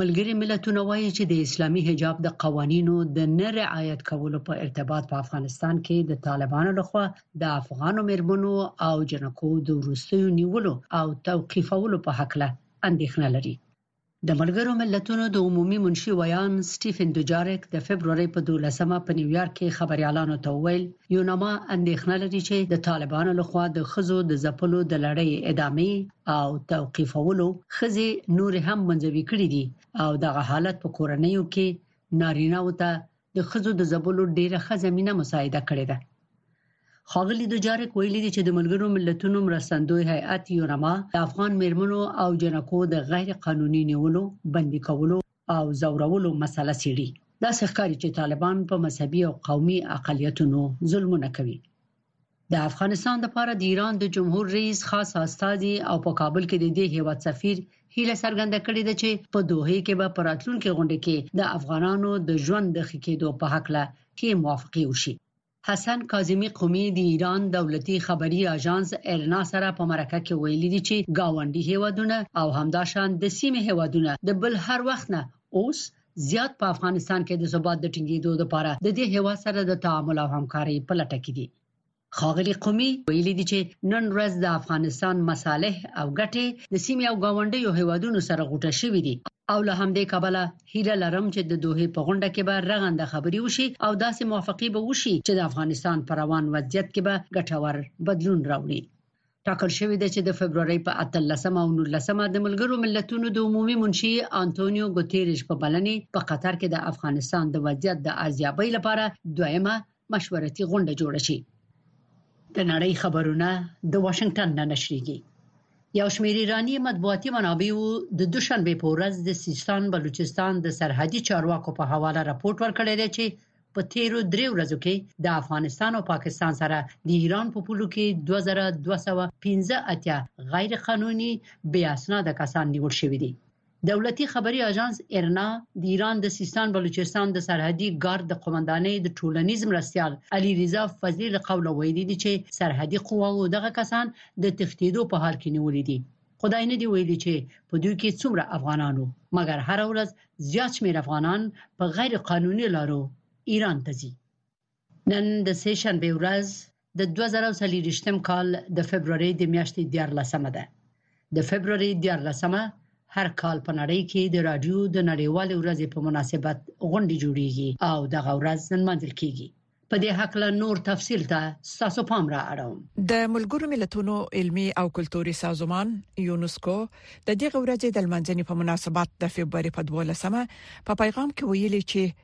ملګري ملتونه وایي چې د اسلامي حجاب د قوانینو د نه رعایت کولو په ارتباط په افغانستان کې د طالبانو لخوا د افغانو مرمنو او جنکو د وروستیو نیولو او توقیفولو په حق له اندېښنه لري د ملګرو ملتونو د عمومي منشي ویان سټیفن دوجاریک د فبرवरी په 12مه په نیویارک کې خبريالانو ته وویل یوناما اندېښنه لري چې د طالبانو لخوا د خزو د ځپلو د لړۍ ادامه او توقيفولو خزي نور هم منځوي کړی دي او دغه حالت په کورنیو کې نارینه او ته د خزو د زبلو ډیره خزه مینه مساعده کړې ده خاغلی دوجارک ویلي دي چې د ملګرو ملتونو مرستندوی هیئت یونما د افغان میرمنو او جنکو د غیر قانوني نیولو بندي کولو او زورولو مسله څېړي دا ښکاري چې طالبان په مذهبي او قومي اقلیتونو ظلمونه کوي د افغانستان لپاره د ایران د جمهور رئیس خاص استاذي او په کابل کې د دې هیواد سفیر هیله څرګنده کړې ده چې په دوه کې به پراتلونکو غونډه کې د افغانانو د ژوند د خکېدو په حق له کې موافقه وشي حسن کاظمي قمي د ایران دولتي خبري اژانس ایرنا سره په مرکه کې ویلي دي چې گاونډي هیوادونه او همداشان د سیمې هیوادونه د بل هر وخت نه اوس زیات په افغانستان کې د ثبات د ټینګېدو لپاره د دې هیواد سره د تعامل او همکارۍ په لټه کې دي خاغلی قومي ویلي دي چې نن ورځ د افغانستان مصالح او ګټې د سیمې او گاونډیو هیوادونو سره غوټه شوې دي او له همدې کبله هیله لرم چې د دوحې په غونډه کې به رغنده خبرې وشي او داسې موافقې به وشي چې د افغانستان په روان وضعیت کې به ګټور بدلون راوړي ټاکل شوې ده چې د فبرवरी په 13 او 19 د ملګرو ملتونو د عمومي منشي انټونیو ګوتيريش په بلنې په قطر کې د افغانستان د وضعیت د ارزیابۍ لپاره دویمه مشورتي غونډه جوړه شي د نړۍ خبرونه د واشنگټن نه نشریږي یو شمېر ایرانی مطبوعاتي منابعو د دوشنبه په ورځ د سیستان بلوچستان د سرحدي چارواکو په حواله راپورټ ورکړی دی چې په تیرو درې ورځو کې د افغانستان او پاکستان سره د ایران په پولو کې 2215 اتیا غیر قانوني بیا اسناد کسان نیول شوې دي دولتي خبري اژانس ایرنا د ایران د سیستان بلوچستان د سرحدي ګارد د قومندانۍ د ټولنیز مرستیال علي رضا فضلي له قوله ویلي دي چې سرحدي قواو دغه کسان د تښتېدو په حال کې نیولي دي خدای نه دی ویلي چې په دوی کې څومره افغانان وو مګر هره ورځ زیات شمیر افغانان په غیر قانوني لارو ایران ته ځي نن د سه شنبه ورځ د 2024م کال د فبرورۍ د میاشتې 14مه ده د فبرورۍ 14مه هر کال په نړۍ کې د رادیو د نړیوالې ورځې په مناسبت غونډې جوړیږي او دغه ورځ نمانځل کیږي په دې حق له نور تفصيل ته تاسو پام را اړوم د ملګرو ملتونو علمي او کلتوري سازمان یونسکو د دې غورځې د لمانځنې په مناسبت د فبرवरी په 12مه په پیغام کې ویلي چې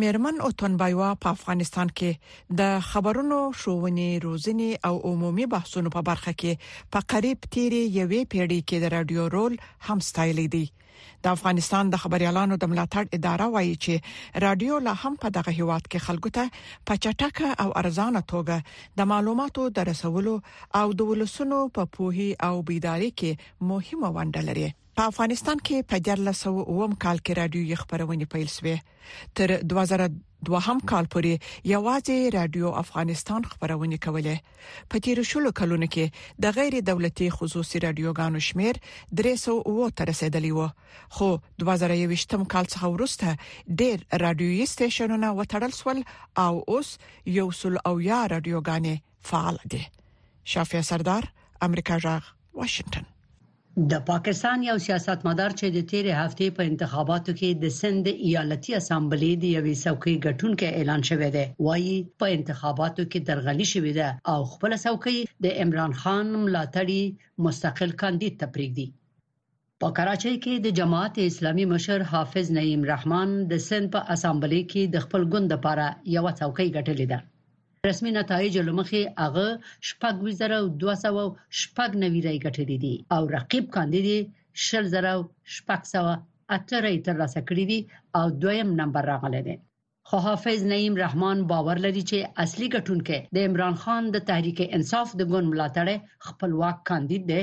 میرمن اوتونبایوا په افغانستان کې د خبرونو شوونې روزنې او عمومي بحثونو په برخه کې په قریب تیری یوې پیړۍ کې د رادیو رول هم ستایلی دی د افغانستان د خبريالانو د ملاتړ اداره وایي چې رادیو لا هم په دغه هیواد کې خلکو ته په چټکه او ارزانه توګه د معلوماتو د رسولو او د ولسونو په پوهي او بیداری کې مهمه ونډه لري په افغانستان کې په 1400 کال کې رادیوي خبرونه پیل شوې تر 2002 کال پورې یوازې رادیو افغانستان خبرونه کولې په تیر شلو کلونو کې د غیر دولتي خصوصي رادیوګانو شمیر 300 ته رسیدلی و خو 2021 کال څخه وروسته ډیر رادیوي سټیشنونه وټړل شول او اوس یو سل او یا رادیوګانې فعال دي شافیا سردار امریکا جغ واشنگټن د پاکستان یو سیاستمدار چې د تیرې هفتې په انتخاباتو کې د سند ایالتي اسمبلې د یوې څوکۍ ګټونکی اعلان شوی دی وایي په انتخاباتو کې درغلي شوې ده او خپله څوکۍ د عمران خان ملاتړي مستقل کاندید ته پرېږدي په کراچۍ کې د جماعت اسلامي مشر حافظ نعیم رحمان د سند په اسمبلې کې د خپل ګوند لپاره یو څوکۍ ګټلې ده رسمي نتایجو له مخې هغه شپږ ویشت زره او دوه سوه او شپږ نوي رأۍ ګټلې دي او رقیب کاندید یې شل زره او شپږ سوه اته رأۍ ترلاسه کړې دي او دویم نمبر راغلی دی خو حافظ نعیم رحمان باور لري چې اصلي ګټونکی د عمران خان د تحریک انصاف د ګوند ملاتړی خپلواک کاندید دی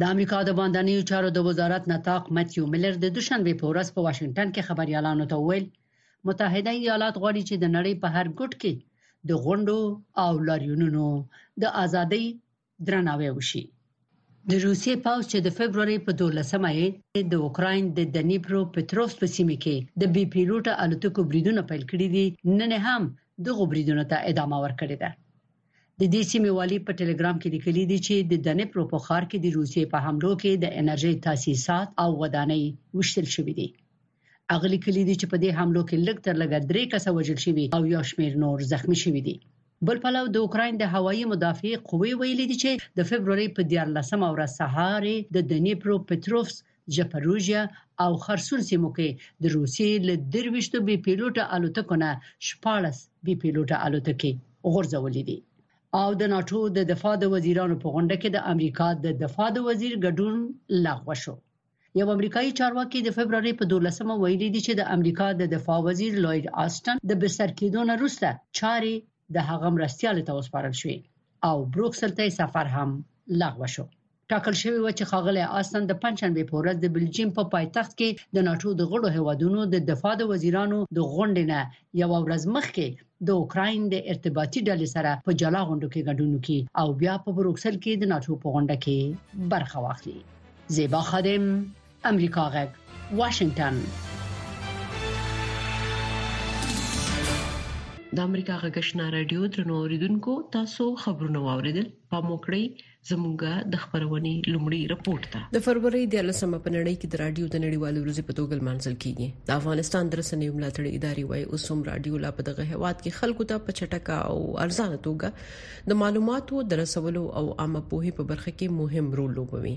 د امریکا د باندنیو چارو د وزارت نطاق متیو ملر د دوشنبې په ورځ په واشنگټن کې خبريالانو ته وویل متحده ایالات غواړي چې د نړۍ په هر ګوټ کې د غونډو او لاریونونو د ازادۍ درناوی وشي د روسیې پوځ چې د فبرवरी په 12مه یې د اوکرين د دنیپرو پتروف په سیمه کې د بي پیلوټه الوتکو بریدونه پیل کړي دي نن هم دغه بریدونو ته ادامه ورکړې ده د دې سیمې والي په ټلګرام کې لیکلي دي چې د دنپرو په ښار کې د روسیې په حملو کې د انرژي تاسیسات او ودانۍ وشتل شوې دي هغه لیکلي دي چې په دې حملو کې لږ تر لږه درې کسه وژل شوي او یو شمېر نور زخمی شوي دي بل پلو د اوکرين د هوایي مدافع قوې ویلي دي چې د فبرवरी په 14مه ورځ سهار د دنیپرو پتروفس ژپروژیا او خرسون سیمو کې د روسیې له درویشت بې پیلوټه الوتکو نه شپاړس بې پیلوټه الوتکې غورځولې دي. او د ناټو د دفاع د وزیرانو په غونډه کې د امریکا د دفاع د وزیر ګډون لغوه شو. یو امریکایي چارواکي د فبروري په 12مه ویلي دي چې د امریکا د دفاع وزیر لوید آستن د بستر کېدو نه وروسته چاري د هغه مرستيال ته وسپارل شوې او بروکسل ته سفر هم لغوه شو. ټاکل شوې و چې ښاغلی آستن د پنځشنبه په ورځ د بلجیم په پایتخت کې د ناتو د غړو هوادونو د دفاع د وزیرانو د غونډې نه یو ورځ مخکې د اوکراین د ارتباطي ډلې سره په جلا غونډو کې ګډون وکړي او بیا په بروکسل کې د ناتو په غونډه کې برخه واخلي زیبا خادم امریکا غږ واشنگتن د امریکا غږشنا رادیو ترنو اوریدونکو تاسو خبرونه واوریدل په موکړی زمونږه د خبرونې لومړی رپورت ده د فروری د لسمه په نړۍ کې د رادیو د نړیوالو ورځې په توګه لمانځل کیږي د افغانستان د رسنیو ملاتړ ادارې وایي اوس هم رادیو لا په دغه هواد کې خلکو ته په چټکه او ارزانه توګه د معلوماتو د رسولو او عامه پوهې په برخه کې مهم رول لوبوي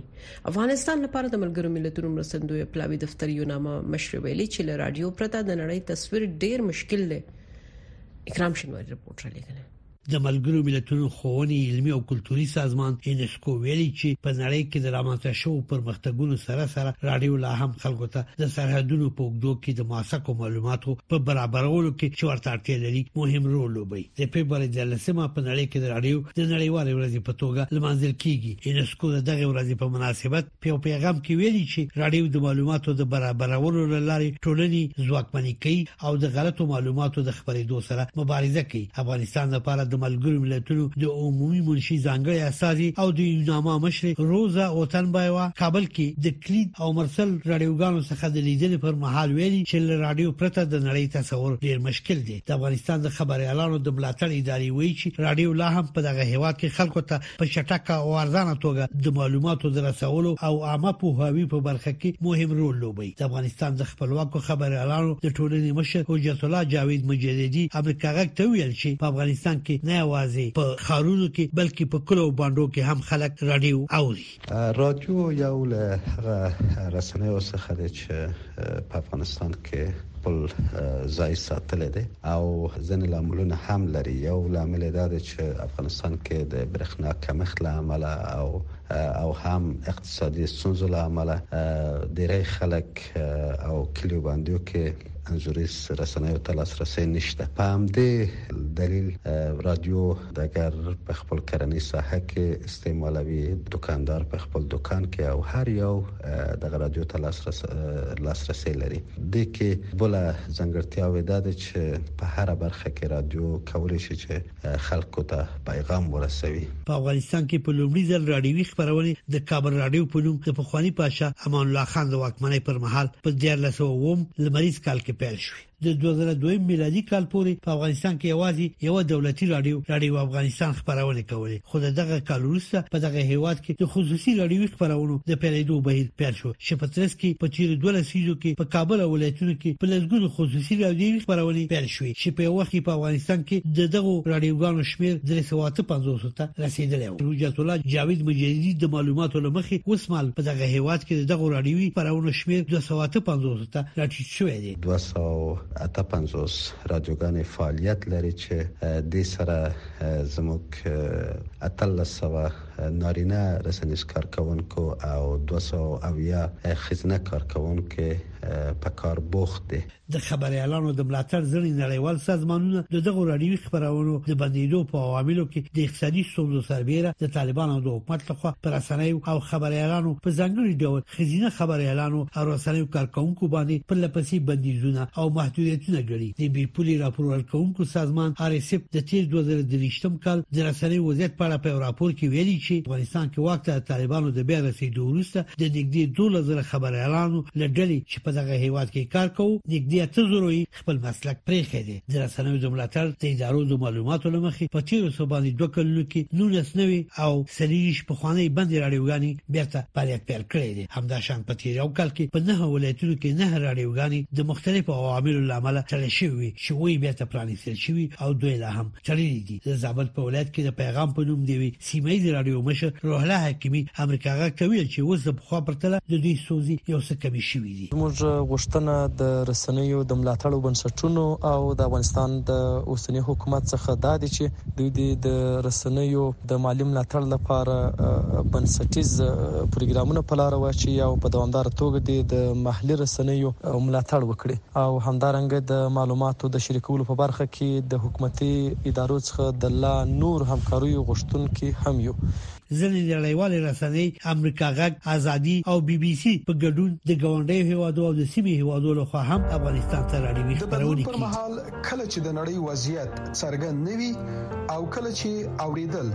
افغانستان لپاره د ملګرو ملتونو مرستندوی پلاوی دفتر یو نامه مشر ویلي چې له رادیو پرته د نړۍ تصویر ډیر مشکل دی اکرام شنواری رپورټ را لګنه د ملګرو ملتونو ښوونې علمي او کلتوري سازمان یونسکو ویلي چې په نړۍ کې د رامنځته شوو پرمختګونو سره سره رادیو لا هم خلکو ته د سرحدونو په اوږدو کې د موثقو معلوماتو په برابرولو کې چې ورته اړتیا لري مهم رول لوبوي د فبرورۍ د لسمه په نړۍ کې د رادیو د نړیوالې ورځې په توګه لمانځل کیږي یونسکو د دغه ورځې په مناسبت په یو پیغام کې ویلي چې راډیو د معلوماتو د برابرولو لارې ټولنې ځواکمنې کوي او د غلطو معلوماتو د خبرېدو سره مبارزه کوي افغانستان لپاره د ملګرو ملتونو د عمومي منشي ځانګړي اساسي او د یوناما مشر روزا اوتنبایوا کابل کې د کلید او مرسل راډیوګانو څخه د لیدنې پر مهال ویلي چې له راډیو پرته د نړۍ تصور ډیر مشکل دی د افغانستان د خبريالانو د ملاتړ ادارې وایي چې راډیو لا هم په دغه هیواد کې خلکو ته په چټکه او ارزانه توګه د معلوماتو د رسولو او عامه پوهاوي په برخه کې مهم رول لوبي د افغانستان د خپلواکو خبريالانو د ټولنې مشر حجت الله جاوید مجردي امریکا غږ ته ویل چې په افغانستان کې نه یوازې په خارونو کې بلکې په کلو او باندو کې هم خلک رادیو اوري رادیو یو له رسنیو څخه دی چې په افغانستان کې خپل ځای ساتلی دی او ځینې لاملونه هم لري یو لامل دا دی چې افغانستان کې د برښنا کمښت له امله او او هم اقتصادي ستونزو له امله ډیری خلک او کلیو باندې کې انځوري رسنیو ته لاسرسي نشته په همدې دلیل رادیو دګر په خپل کرنی ساحه کې استعمالوي دکاندار په خپل دکان کې او هر یو دغه رادیو ته لاسرس لاسرسي لري د کې بل ځنګړتیا ودا ده چې په هر برخه کې رادیو کولای شي چې خلکو ته پیغام ورسوي په افغانستان کې په لومړي ځل رادیوي خبرونه د کابل رادیو په نوم د پخوانی پاشا امان الله خان د واکمنۍ پر مهال په 1400 لمریز کال کې پیل شوې د 2002 میلادي کال پورې په افغانستان کې یوازې یو دولتي رادیو رادیو افغانستان خبرونه کولې خو دغه کال وروسته په دغه هیواد کې د خصوصي رادیو خبرونو د پیلېدو بهیر پیل شو چې په ترڅ کې په تیر 12 لسیزو کې په کابل ولایتونو کې په لږونو خصوصي رادیو خبرونه پیل شوې چې په وخت کې په افغانستان کې د دغو رادیوګانو شمیر 350 ته رسیدلی و روجت الله جاوید مجیدی د معلوماتو لمخې وسمال په دغه هیواد کې دغه رادیوي خبرونه شمیر 250 ته راټیټ شوې دي 258 رادیوګانې فعالیت لري چې د سره زموږ 1300 نارینه رسنیز کارکونکو او 200 خزنه کارکونکو په کار بوخت دي د خبريالانو د ملاتړ ځینې نړیوال سازمانونه د دغو رادیوي خبرونو د بندیدو په عواملو کې د اقتصادي ستونزو سربېره د طالبانو د حکومت لخوا پر رسنیو او خبريالانو په ځانګړي ډول ښځینه خبریالانو او رسنیو کارکوونکو باندې پرله پسې بندیزونه او محدودیتونه ګڼي د بې پولې راپور ورکوونکو سازمان آر ایس ایف د تیر 2023 کال د رسنیو وضعیت په اړه په یو راپور کې ویلي چې افغانستان کې واک ته د طالبانو د بیا رسیدو وروسته د نږدې 12000 خبریالانو له ډلې چې په دغه هیواد کې کار کوو نږدې 8000 یې خپل مسلک پرېښی دی د رسنیو د ملاتړ د ادارو د معلوماتو له مخې په تیرو څو باندې دوه کلونو کې 19 نوي او سلیریش په خواني بندې راډیوګانې بیرته فعالیت پیل کړی دی همدا شان په تیر یو کال کې په نه ولایتونو کې نه راډیوګانې د مختلفو عواملو لامل تړل شوی چې وی بیرته پرانیستل شوی او دوی لا هم چلنې دي د زابل په ولایت کې د پیغام په نوم دیوي سیمه ییز رادیو مشر روح الله حکیمي امریکا غږ ته ویل چې اوس د بخوا پرتله د دوی سوزي یو څه کمی شوی دي موږ غوښتنه د رسنیو د ملاتړ او بنسټونو او د افغانستان د اوسنی حکومت څخه دا دي چې دوی دې د رسنیو د مالی ملاتړ لپاره بنسټیز پروګرامونه په لار واچي او په دوامدار توګه دې د محلي رسنیو ملاتړ وکړي او همدارنګه د معلوماتو د شریکولو په برخه کې د حکومتي ادارو څخه د لا نور همکاریو غوښتونکي هم یو. ځینې نړیوالې رسنۍ، امریکا غږ، ازادي او بي بي سي، په ګډون د ګاونډیو هېوادو او د سیمې هېوادو له خوا هم افغانستان ته راډیويي خپرونې کېږي. د بدلون پر مهال کله چې د نړۍ وضعیت څرګند نه وي او کله چې اورېدل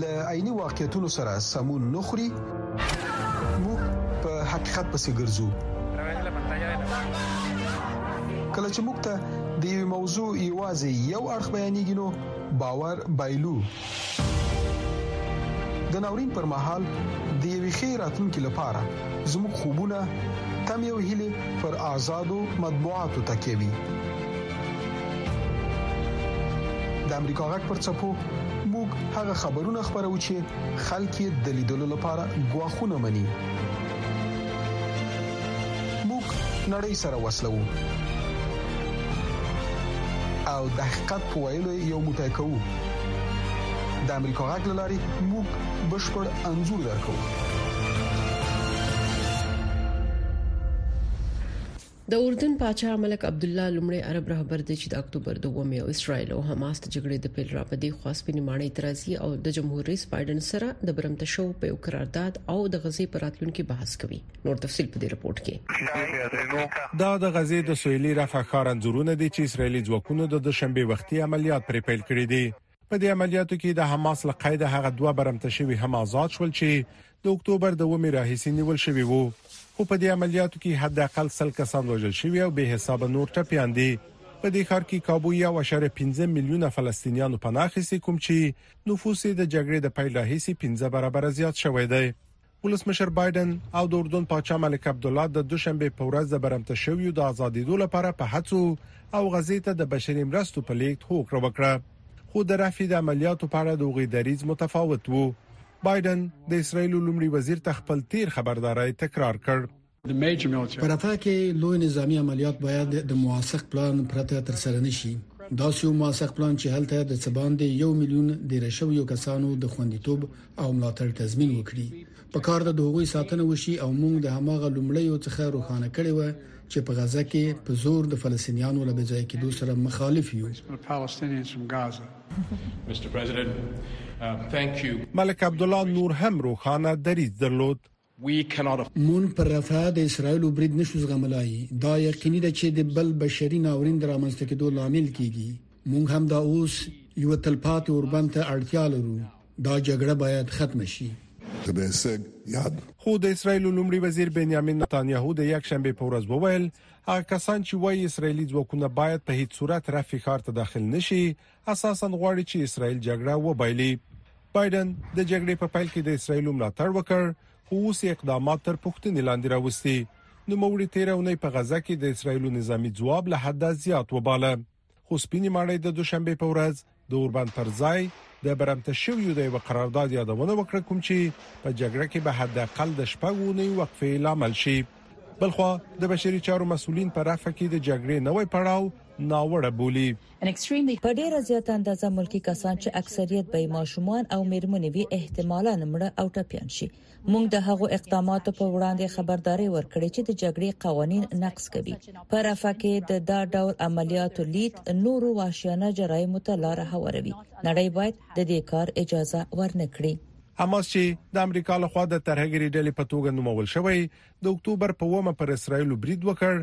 له عیني واقعیتونو سره سمون نه خوري، موږ په حقیقت پسې ګرځو کله چې موږ ته د یو موضوع یوازې یو اړخ بیانېږي نو باور بایلو د ناورین پر مهال د یوې ښې راتلونکې لپاره زموږ خوبونه تم یو هلي پر آزادو مطبوعاتو تکیه وي د امریکا غږ پر چپو موږ هغه خبرونه خبرو چې خلک یې د لیدلو لپاره غواخونه مني موږ نړۍ سره وسلو او د حقیقت په ویلو یو موټی کوو د امریکا غږ لاري موږ بشپړ انزور درکو د اردن پاچا ملک عبد الله لومړی عرب رهبر دی چې د اکتوبر 2 مې او اسرایل او حماس د جګړې د پیل راپدې خواسپینې ماڼۍ ترازی او د جمهور رئیس بایدن سره د برمته شو په یو قرارداد او د غزې پر راتلونکو بحث کوي نور تفصيل په دې رپورت کې دا د غزې د سویلي رفح ښار انځورونه دي چې اسرایلی ځواکونو د دوشنبه وختي عملیات پر پیل کړی دي په دې عملیاتو کې د حماس له قیده هغه دوه برمته شوي هم آزاد شول چې د اکتوبر د ومې راهیسې نیول شوي وو خو په دې عملیاتو کې حد اقل سل کسان وژل شوي او به حساب نور ټپیان دي په دې ښار کې کابو یو اشاره 15 میلیونه فلسطینیانو پناه اخیستي کوم چې نفوس د جګړې د پیل راهیسې 15 برابر زیات شوی دی ولسمشر بایډن او د اردن پاچا ملک عبدالله د دوشنبه په ورځ د برمته شویو د آزادیدو لپاره په هڅو او غزې ته د بشري مرستو په لیږد هوکړه وکړه خو د رفی د عملیاتو په اړه د هغوی دریځ متفاوت وو بایډن د اسرایل لومړي وزیر ته خپل تیر خبرداري تکرار کړ په رفح کې لوی نظامي عملیات باید د موثق پلان پرته ترسره نه شي، داسې یو موثق پلان چې هلته د څه باندې یو میلیون دېره شویو کسانو د خوندیتوب او ملاتړ تضمین وکړي. پکار ده د هغوی ساتنه وشي او موږ د هماغه لومړیو څخه روښانه کړې وه چې په غزه کې په زور د فلسطینیانو له بې ځایه کېدو سره مخالف یو. ملک عبدالله نور هم روښانه دریځ درلود. مونږ پر رفح د اسراییلو برید نشو زغملای، دا یقیني ده چې د بل بشري ناورین د رامنځته کېدو لامل کیږي. مونږ همدا اوس یو تلپاتې اوربند ته اړتیا لرو. دا جګړه باید ختمه شي. خو د اسراییلو لومړي وزیر بنیامین نتانیاهو د یکشنبې په ورځ وویل، هغه کسان چې وايي اسراییلي ځواکونه باید په هیڅ صورت رفح ښار ته داخل نشي، اساسا غواړي چې اسرائیل جګړه وبایلي. بایډن د جګړې په پیل کې د اسرائیل ملاتړ وکړ، خو اوس یې اقدامات تر پوښتنې لاندې راوستي. نوموړي تیره اونۍ په غزه کې د اسرائیل نظامي ځواب له حده زیات وباله. خو سپینې ماڼۍ د دوشنبې په ورځ د اوربند پر ځای د برمته شویو د یو قرارداد یادونه وکړه کوم چې په جګړه کې به حد اقل د شپږ اونۍ وقفې لامل شي بلخوا د بشري چارو مسولین په رفع کې د جګړې نوې پړاو ناوړه بولی په ډېره زیاته اندازه ملکي کسان چې اکثریت به یې ماشومان او مېرمنې وي احتمالاً مړه او ټپیان شي. موږ د هغو اقداماتو په وړاندې خبرداری ورکړی چې د جګړې قوانین نقض کوي. په رفح کې د دا ډول عملیاتو لید نورو وحشیانه جرایمو ته لاره هواروي. نړۍ باید د دې کار اجازه ورنه کړي. حماس چې د امریکا لخوا د ترهګرې ډلې په توګه نومول شوی، د اکتوبر په اوومه پر اسراییلو برید وکړ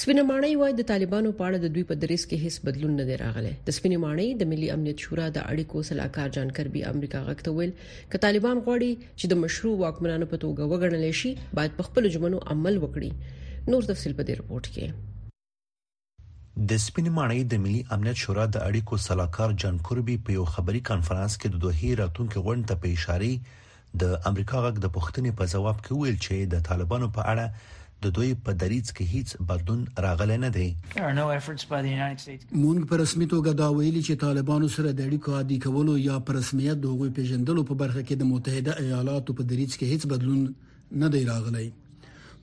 سپینه ماڼۍ وايي د طالبانو په اړه د دوی په دریس کې هیڅ بدلون نه دی راغلی د سپینې ماڼۍ د ملي امنیت شورا د اړیکو صلاحکار جان کربي امریکا غږ ته ویل ک طالبان غواړي چې د مشروع واکمنانو په توګه وګڼل شي باید په خپل جمنو عمل وکړي نور تفصيل په دې رپورت کې د سپینې ماڼۍ د ملي امنیت شورا د اړیکو صلاحکار جان کوربي په یو خبري کانفرنس کې د دوه راتلونکو غونډې ته په اشاره د امریکا غږ د پوښتنې په ځواب کې ویل چې د طالبانو په اړه د دوی په دریځ کې هیڅ بدلون راغلی نه دی مونږ په رسمي توګه دا ویلي چې طالبانو سره د اړیکو عادي کولو یا پر رسمیت د هغوی پیژندلو په برخه کې د متحده ایالاتو په دریځ کې هیڅ بدلون نه دی راغلی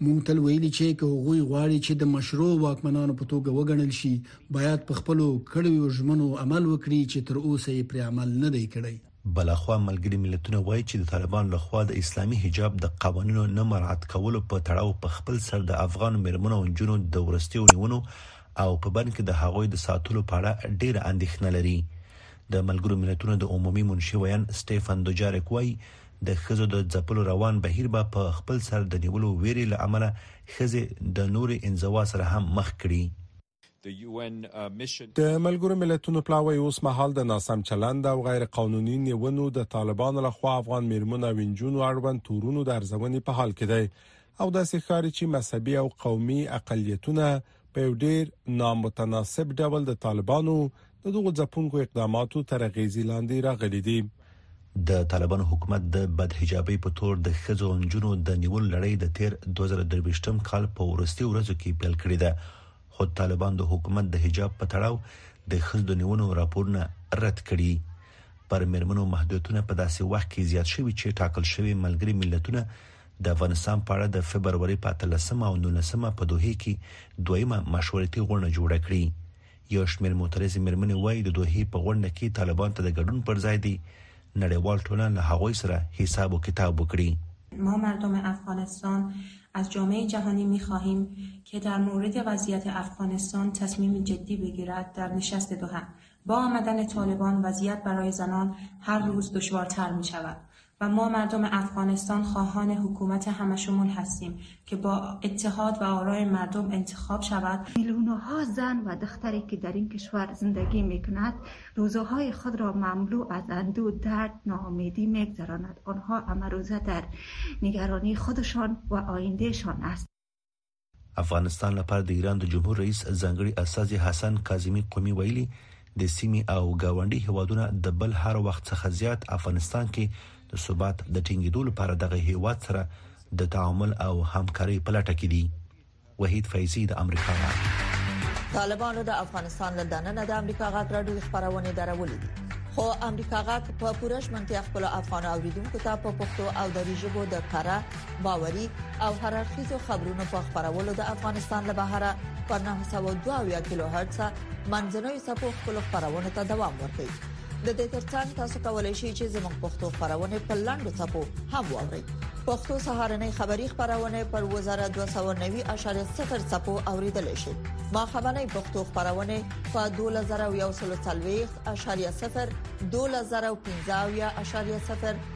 مونږ تل ویلي چې که هغوی غواړي چې د مشروع واکمنانو په توګه وګڼل شي باید په خپلو کړو ژمنو عمل وکړي چې تر اوسه یې پر عمل نه دی کړی بلخوا ملګري ملتونه وایي چې د طالبانو لخوا د اسلامي حجاب د قوانینو نه مراعات کولو په تړاو په خپل سر د افغان میرمنو او نجونو د ورستیو نیونو او په بند کې د هغوی د ساتلو په اړه ډیره اندېښنه لري د ملګرو ملتونو د عمومي منشي ویاند سټیفن دوجارک وایي د ښځو د ځپلو روان بهیر به په خپل سر د نیولو ویرې له امله ښځې د نورې انزوا سره هم مخ کړي د ملګرو ملتونو پلاوی اوس مهال د ناسم چلند او غیر قانوني نیونو د طالبانو لخوا افغان میرمنو او انجونو اړوند تورونو د ارزونې په حال کې دی او داسې ښکاري چې مذهبي او قومي اقلیتونه په یو ډیر نامتناسب ډول د طالبانو د دغو ځپونکو اقداماتو تر اغیزې لاندې راغلي دي. د طالبانو حکومت د بدحجابۍ په تور د ښځو او نجونو د نیولو لړۍ د تیر 2023م کال په وروستي ورځو کې پیل کړې ده خو طالبان د حکومت د حجاب په تړاو د ښځو د نیونو راپورونه رد کړي پر میرمنو محدودیتونه په داسې وخت کې زیات شوي چې ټاکل شوی ملګری ملتونه د افغانستان په اړه د فبروري په 13 او 19 په دوه کې دویمه مشورتي غونډه جوړه کړې یو شمېر معترضې مېرمنې وایي د دوحې په غونډه کې طالبان ته د ګډون پر ځای دی نړیوال ټولنه له هغوی سره حساب و کتاب وکړي ما مردم افغانستان از جامعه جهانی می خواهیم که در مورد وضعیت افغانستان تصمیم جدی بگیرد در نشست دوحه با آمدن طالبان وضعیت برای زنان هر روز دشوارتر می شود و ما مردم افغانستان خواهان حکومت همشمول هستیم که با اتحاد و آرای مردم انتخاب شود میلیون ها زن و دختری که در این کشور زندگی میکند روزهای خود را مملو از اندو درد ناامیدی میگذراند آنها امروزه در نگرانی خودشان و آیندهشان است افغانستان لپاره د ایران د جمهور رئیس ځانګړي استازي حسن کاظمي قومي ویلي د سیمې او گاونډي هیوادونه د بل هر وخت څخه زیات افغانستان کې د ثبات د ټینګېدو لپاره دغه هیواد سره د تعامل او همکارۍ په لټه کې دي وحید فیضی د امریکا غږ طالبانو د افغانستان له دننه د امریکا غږ راډیو خبرونه درولې دي خو امریکا غږ په پوره ژمنتیا خپل افغان اوریدونکو ته په پښتو او دری ژبه د کره باوري او هر اړخیزو خبرونو په خبرولو د افغانستان له بهره پر 902 کیلو هرتز منځنوي سپو خپل خبرونه ته دوام ورکړي د دې ترڅنګ تاسو کولای شئ چې زموږ پښتو خبرونه په لاندو سپو هم واورئ پښتو سهارنې خبری خبرونه پر وزارت 290.0 سپو اوریدل شي ما خبرنې پښتو خبرونه په 2040.0 2015.0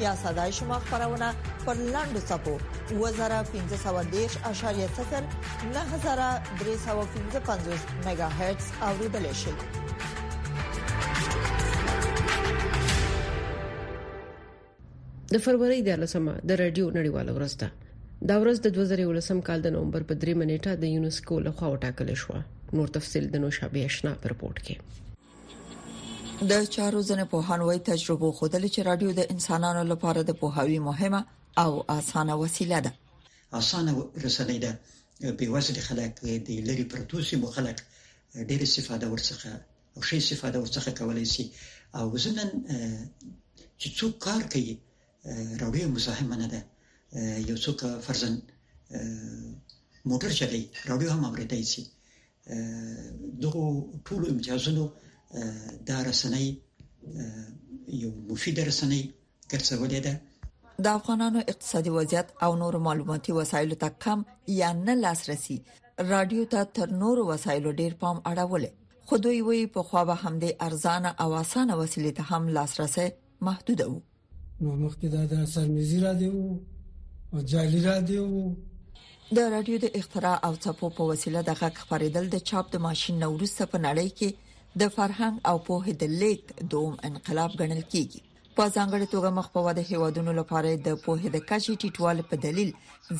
یا صداي شما خبرونه پر لاندو صفو 2513.0 9315 میگا هرتز اوریدل شي د فروری د لسمه د رادیو نړیواله ورځ ده دا ورځ د 2019 کال د نومبر په 3 نیټه د یونسکو لخوا وټاکل شو نور تفصيل د نوشابه آشنا پر رپورت کې د چارو ځنې پوهان وايي تجربو خودلې چې رادیو د انسانانو لپاره د پوهاوي مهمه او اسانه وسیله ده اسانه رسنۍ ده به وسلې خلک د لری پرتو سیمو خلک ډېر استفاده ورڅخه او شي استفاده ورڅخه کولای شي او زنن چې څوک کار کوي راډیو مزاحمنه ده یو څوک فرضاً موټر چلای راډیو هم اوریدای شي دغه ټول امتیازونو د رسنۍ یو مفید رسنۍ ګرځولې ده د افغانانو اقتصادي وضعیت او نور معلوماتي وسایلو ته کم یا نه لاسرسي رادیو ته تر نور وسایلو ډیر پام اړولې خو دوی وی په خو به هم د ارزانه او اسانه وسیلې ته هم لاسرسي محدود وو نو مخکې دا د سرمزي را دی وو او جالي را دی وو د رادیو د اختراع او چاپو په وسیله د غږ خبرېدل د چاپ د ماشين نورسته په نړۍ کې د فرهنګ او پوهې د لیک دوم انقلاب ګڼل کیږي په ځانګړي توګه مخ په وده هیوادونو لپاره د پوهې د کچې ټیټوالي په دلیل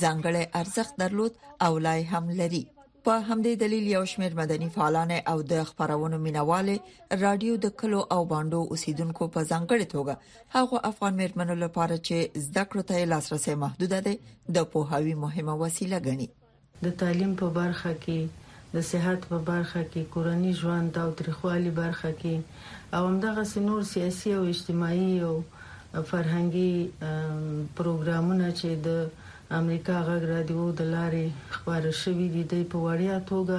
ځانګړی ارزښت درلود او لای هم لري په همدې دلیل یو شمېر مدني فعالان او د خبرونو مینوالې رادیو د کلو او باندو اوسیدونکو په ځانګړي توګه هغه افغان مېرمنو لپاره چې زده کړو ته لاسرسي محدود دي د پوهاوی مهمه وسیله ګڼي د تعلیم په برخه کې د صحت په برخه کې کورنی ژوند او تریخوالي برخه کې او همدغه سينور سیاسي او اجتماعي او فرهنګي پروګرامونه چې د امریکا غږ رادیو د لارې خپاره شوي دي، دی په وړیا توګه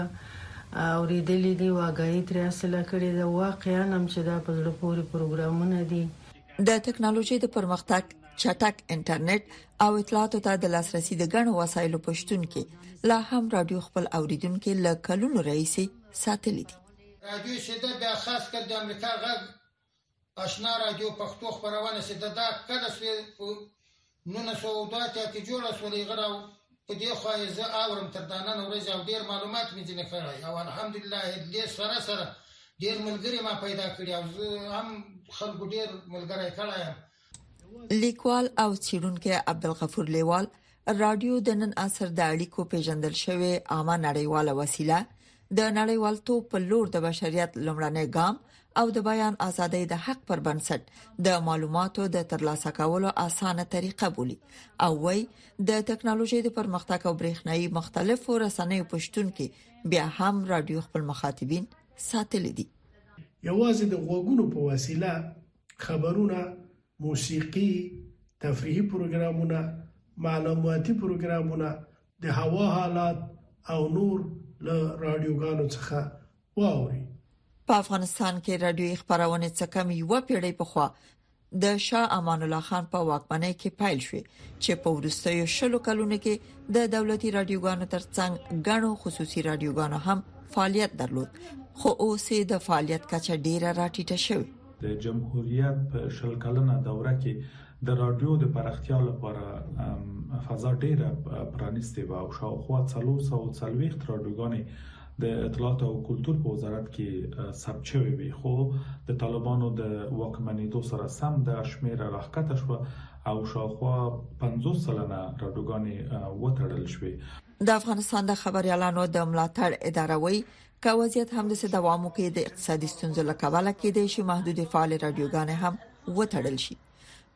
اورېدلي دي او اګاهي ترې حاصله کړې ده. واقعاً هم چې دا په زړه پورې پروګرامونه دي. د تکنالوژۍ د پرمختګ، چټک انټرنیټ او اطلاعاتو ته د لاسرسي د ګڼو وسایلو په شتون کې لا هم رادیو خپل اورېدونکي له کلونو راهیسې ساتلي دي. رادیو شده بیا خاص کر د امریکا غږ اشنا رادیو پښتو خبرونه چې د دا کله سوې په 1902 کې جوړه سولې غراو په دې خو یې زه اورم تر دانه ورځ او ډیر معلومات مې ځنې کړی او الحمدلله دې سره سره ډیر ملګری ما پیدا کړی او زه هم خلکو ډیر ملګری کړی لیکوال او څېړونکی عبدالغفور لیوال رادیو د نن عصر د اړیکو پیژندل شوی عامه نړیواله وسیله د نړیوالتوب په لور د بشریت لمړنۍ ګام او د بیان ازادۍ د حق پر بنسټ د معلوماتو د ترلاسه کولو اسانه طریقه بولی او وای د ټکنالوژي د پرمختګ او برېښنايي مختلفو رسنیو پښتون کې بیا هم رادیو خپل مخاطبین ساتل دي یوازې د غوګونو په وسیله خبرونه موسیقي تفریحي پروګرامونه معلوماتي پروګرامونه د هوا حالات او نور له رادیوګانو څخه واوري په افغانستان کې رادیوي خبرونه څه کم یو پیړۍ په خوا د شاه امان الله خان په واکمنۍ کې پیل شوې چې په ورستیو شلو کلونو کې د دولتي رادیوګانو ترڅنګ غنو خصوصي رادیوګانو هم فعالیت درلود خو اوس د فعالیت کچه ډیره راټیټه شوې د جمهوریت په شل کلنه دوره کې د رادیو د پراختیا لپاره فضا ډیره پرانیستې و او شاوخوا 340 رادیوګانې د اطلاعات او کلچر په وزارت کې ثبت شوې وي خو د طالبانو د واکمنیدو سره سم د شمیر راخکته شو او شاوخوا 50 سلنه رادیوګانې وټړل شوې د افغانستان د خبريالانو د ملاتړ اداره وایي که وضعیت همداسې دوام وکړي د اقتصادي ستونزو له کبله کېدای شي محدود فعال رادیوګانې هم وتړل شي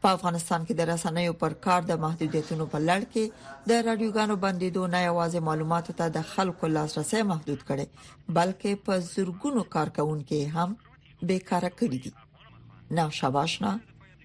په افغانستان کې د رسنیو پر کار د محدودیتونو په لړ کې د رادیوګانو بندیدو نه یوازې معلوماتو ته د خلکو لاسرسي محدود کړي بلکې په زورګونو کارکونکو هم بیکاره کړی دي نو شاباشنا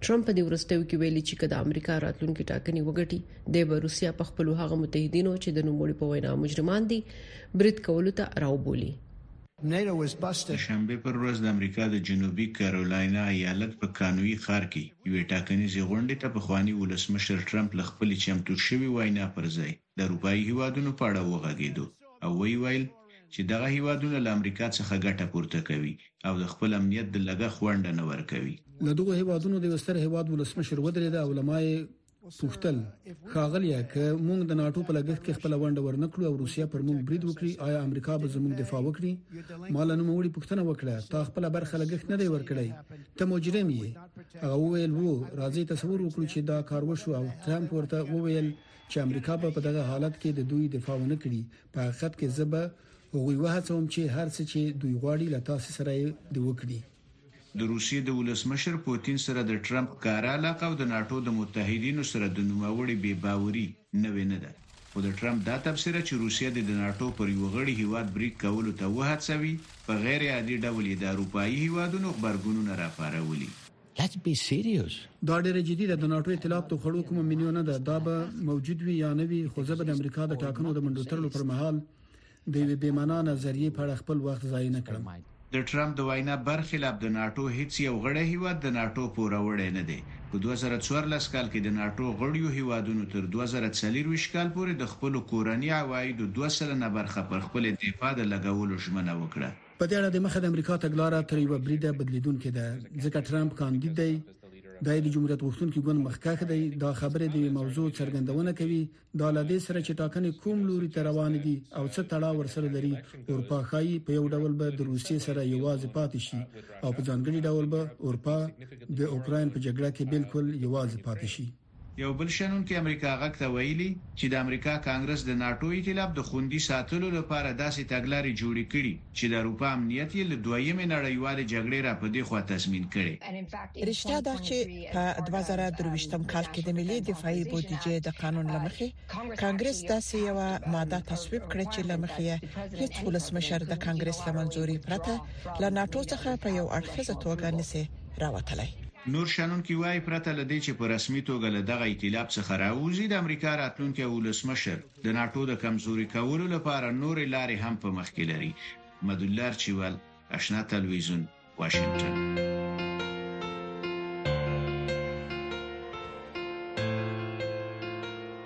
ټرمپ په دې وروستیو کې ویلي چې کله امریکا راتلونکي ټاکنې وګټي د روسیا په خپل هغه متحدینو چې د نوموړي په وینا مجرمان دي برید کولو ته راوبولي د شنبې پر ورځ د امریکا د جنوبي کارولاینا ایالت په کانوي ښار کې یوې ټاکنیزې غونډې ته پخواني ولسمشر ټرمپ له خپلې چمتو شوې وینا پر ځای د اروپايي هېوادونو په اړه وغږېدو او ويې ويل چې دغه هېوادونه له امريکا څخه ګټه پورته کوي او د خپل امنيت د لګښت ونډه نه ورکوي. له دغو هېوادونو د يوه ستر هېواد ولسمشر ودرېد او له ما يې پوښتل، ښاغليه، که موږ د ناټو په لګښت کې خپله ونډه ورنه کړو او روسيه پر موږ بريد وکړي، ايا امريکا به زموږ دفاع وکړي؟ ما له نوموړي پوښتنه وکړه، تا خپله برخه لګښت نه دی ورکړی، ته مجرم يې؟ هغه وويل، هو، راځئ تصور وکړو چې دا کار وشو او ترمپ ورته وويل، چې امریکا به په دغه حالت کې د دوی دفاع ونه کړي په حقیقت کې زه به هغوی وهڅوم چې هر څه چې دوی غواړي له تاسو سره یې د وکړي د روسیې د ولسمشر پوتین سره د ټرمپ ښکاره علاقه او د ناټو د متحدینو سره د نوموړي بې باوري نوې نه ده، خو د ټرمپ دا تبصره چې روسیه دې د ناټو پر یوه غړي هېواد برید کولو ته وهڅوي، په غیر عادي ډول یې د اروپايي هېوادونو غبرګونونه راپارولي. Let's be serious. دا ډیره جدي ده د ناتو ائتلاف ته خړو کوم منیو نه ده دا به موجود وي یا نه وي خو زه به د امریکا د ټاکنو د منډو ترلو پر مهال د یوې بې معنا نظریې په اړه خپل وخت ضایع نه کړم د ټرمپ د وینا برخلاف د ناتو هیڅ یو غړی هیواد د ناتو پوروړی نه دی. په 2014 کال کې د ناتو غړیو هیوادونو تر 2024 کال پورې د خپلو کورني عوایدو دوه سلنه برخه پر خپلې دفاع د لګولو ژمنه وکړه. په دې اړه د مخه د امریکا تګلاره تر یو بریده بدلیدونکې ده ځکه ترامپ کاندید دی د جمهوریت غوښتونکو ګوند مخکښ دی دا خبره د موضوع څرګندونه کوي دا لدې سره چې ټاکنې کوم لوري ته روان دي او څه تړاو ورسره لري اورپا خای په یو ډول به د روسیې سره یوازې پاتې شي او په ځانګړي ډول به اورپا د اوکرين په جګړه کې بالکل یوازې پاتې شي یو بل شنونکي امریکا غږ ته ویلي، چې د امریکا کانګرس د ناټو ایتلاف د خوندي ساتلو لپاره داسې تګلارې جوړې کړي، چې د اروپا امنیت یې له دویمې نړیوالې جګړې را په دې خوا تضمین کړي. رښتیا دا چې په دوه زره درویشت کال کې د ملي دفاعي بودیجې د قانون له مخې کانګرس داسې یوه ماده تصویب کړه چې لمخې یې هیڅ ولسمشر د کانګرس لمنځوري پرته له ناتو څخه په یو اړخیزه توګه نسی راوتلای نور شنونکي وایي پرته له دې چې په رسمي توګه له دغه ایتلاف څخه راووځي د امریکا راتلونکي ولسمشر د ناتو د کمزوري کولو لپاره نورې لارې هم په مخ کې لري مدولر چیول اشنا تلویزیون واشنګټن.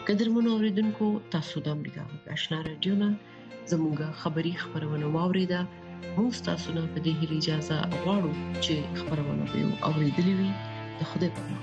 قدرمن اوریدونکو تاسو د امریکا غږ آشنا رادیو نه زموږه خبری خبرونه واوریده موږ تاسو نه په دې هیله اجازه غواړو چې خبرونه به اوریدلې وي د خوده په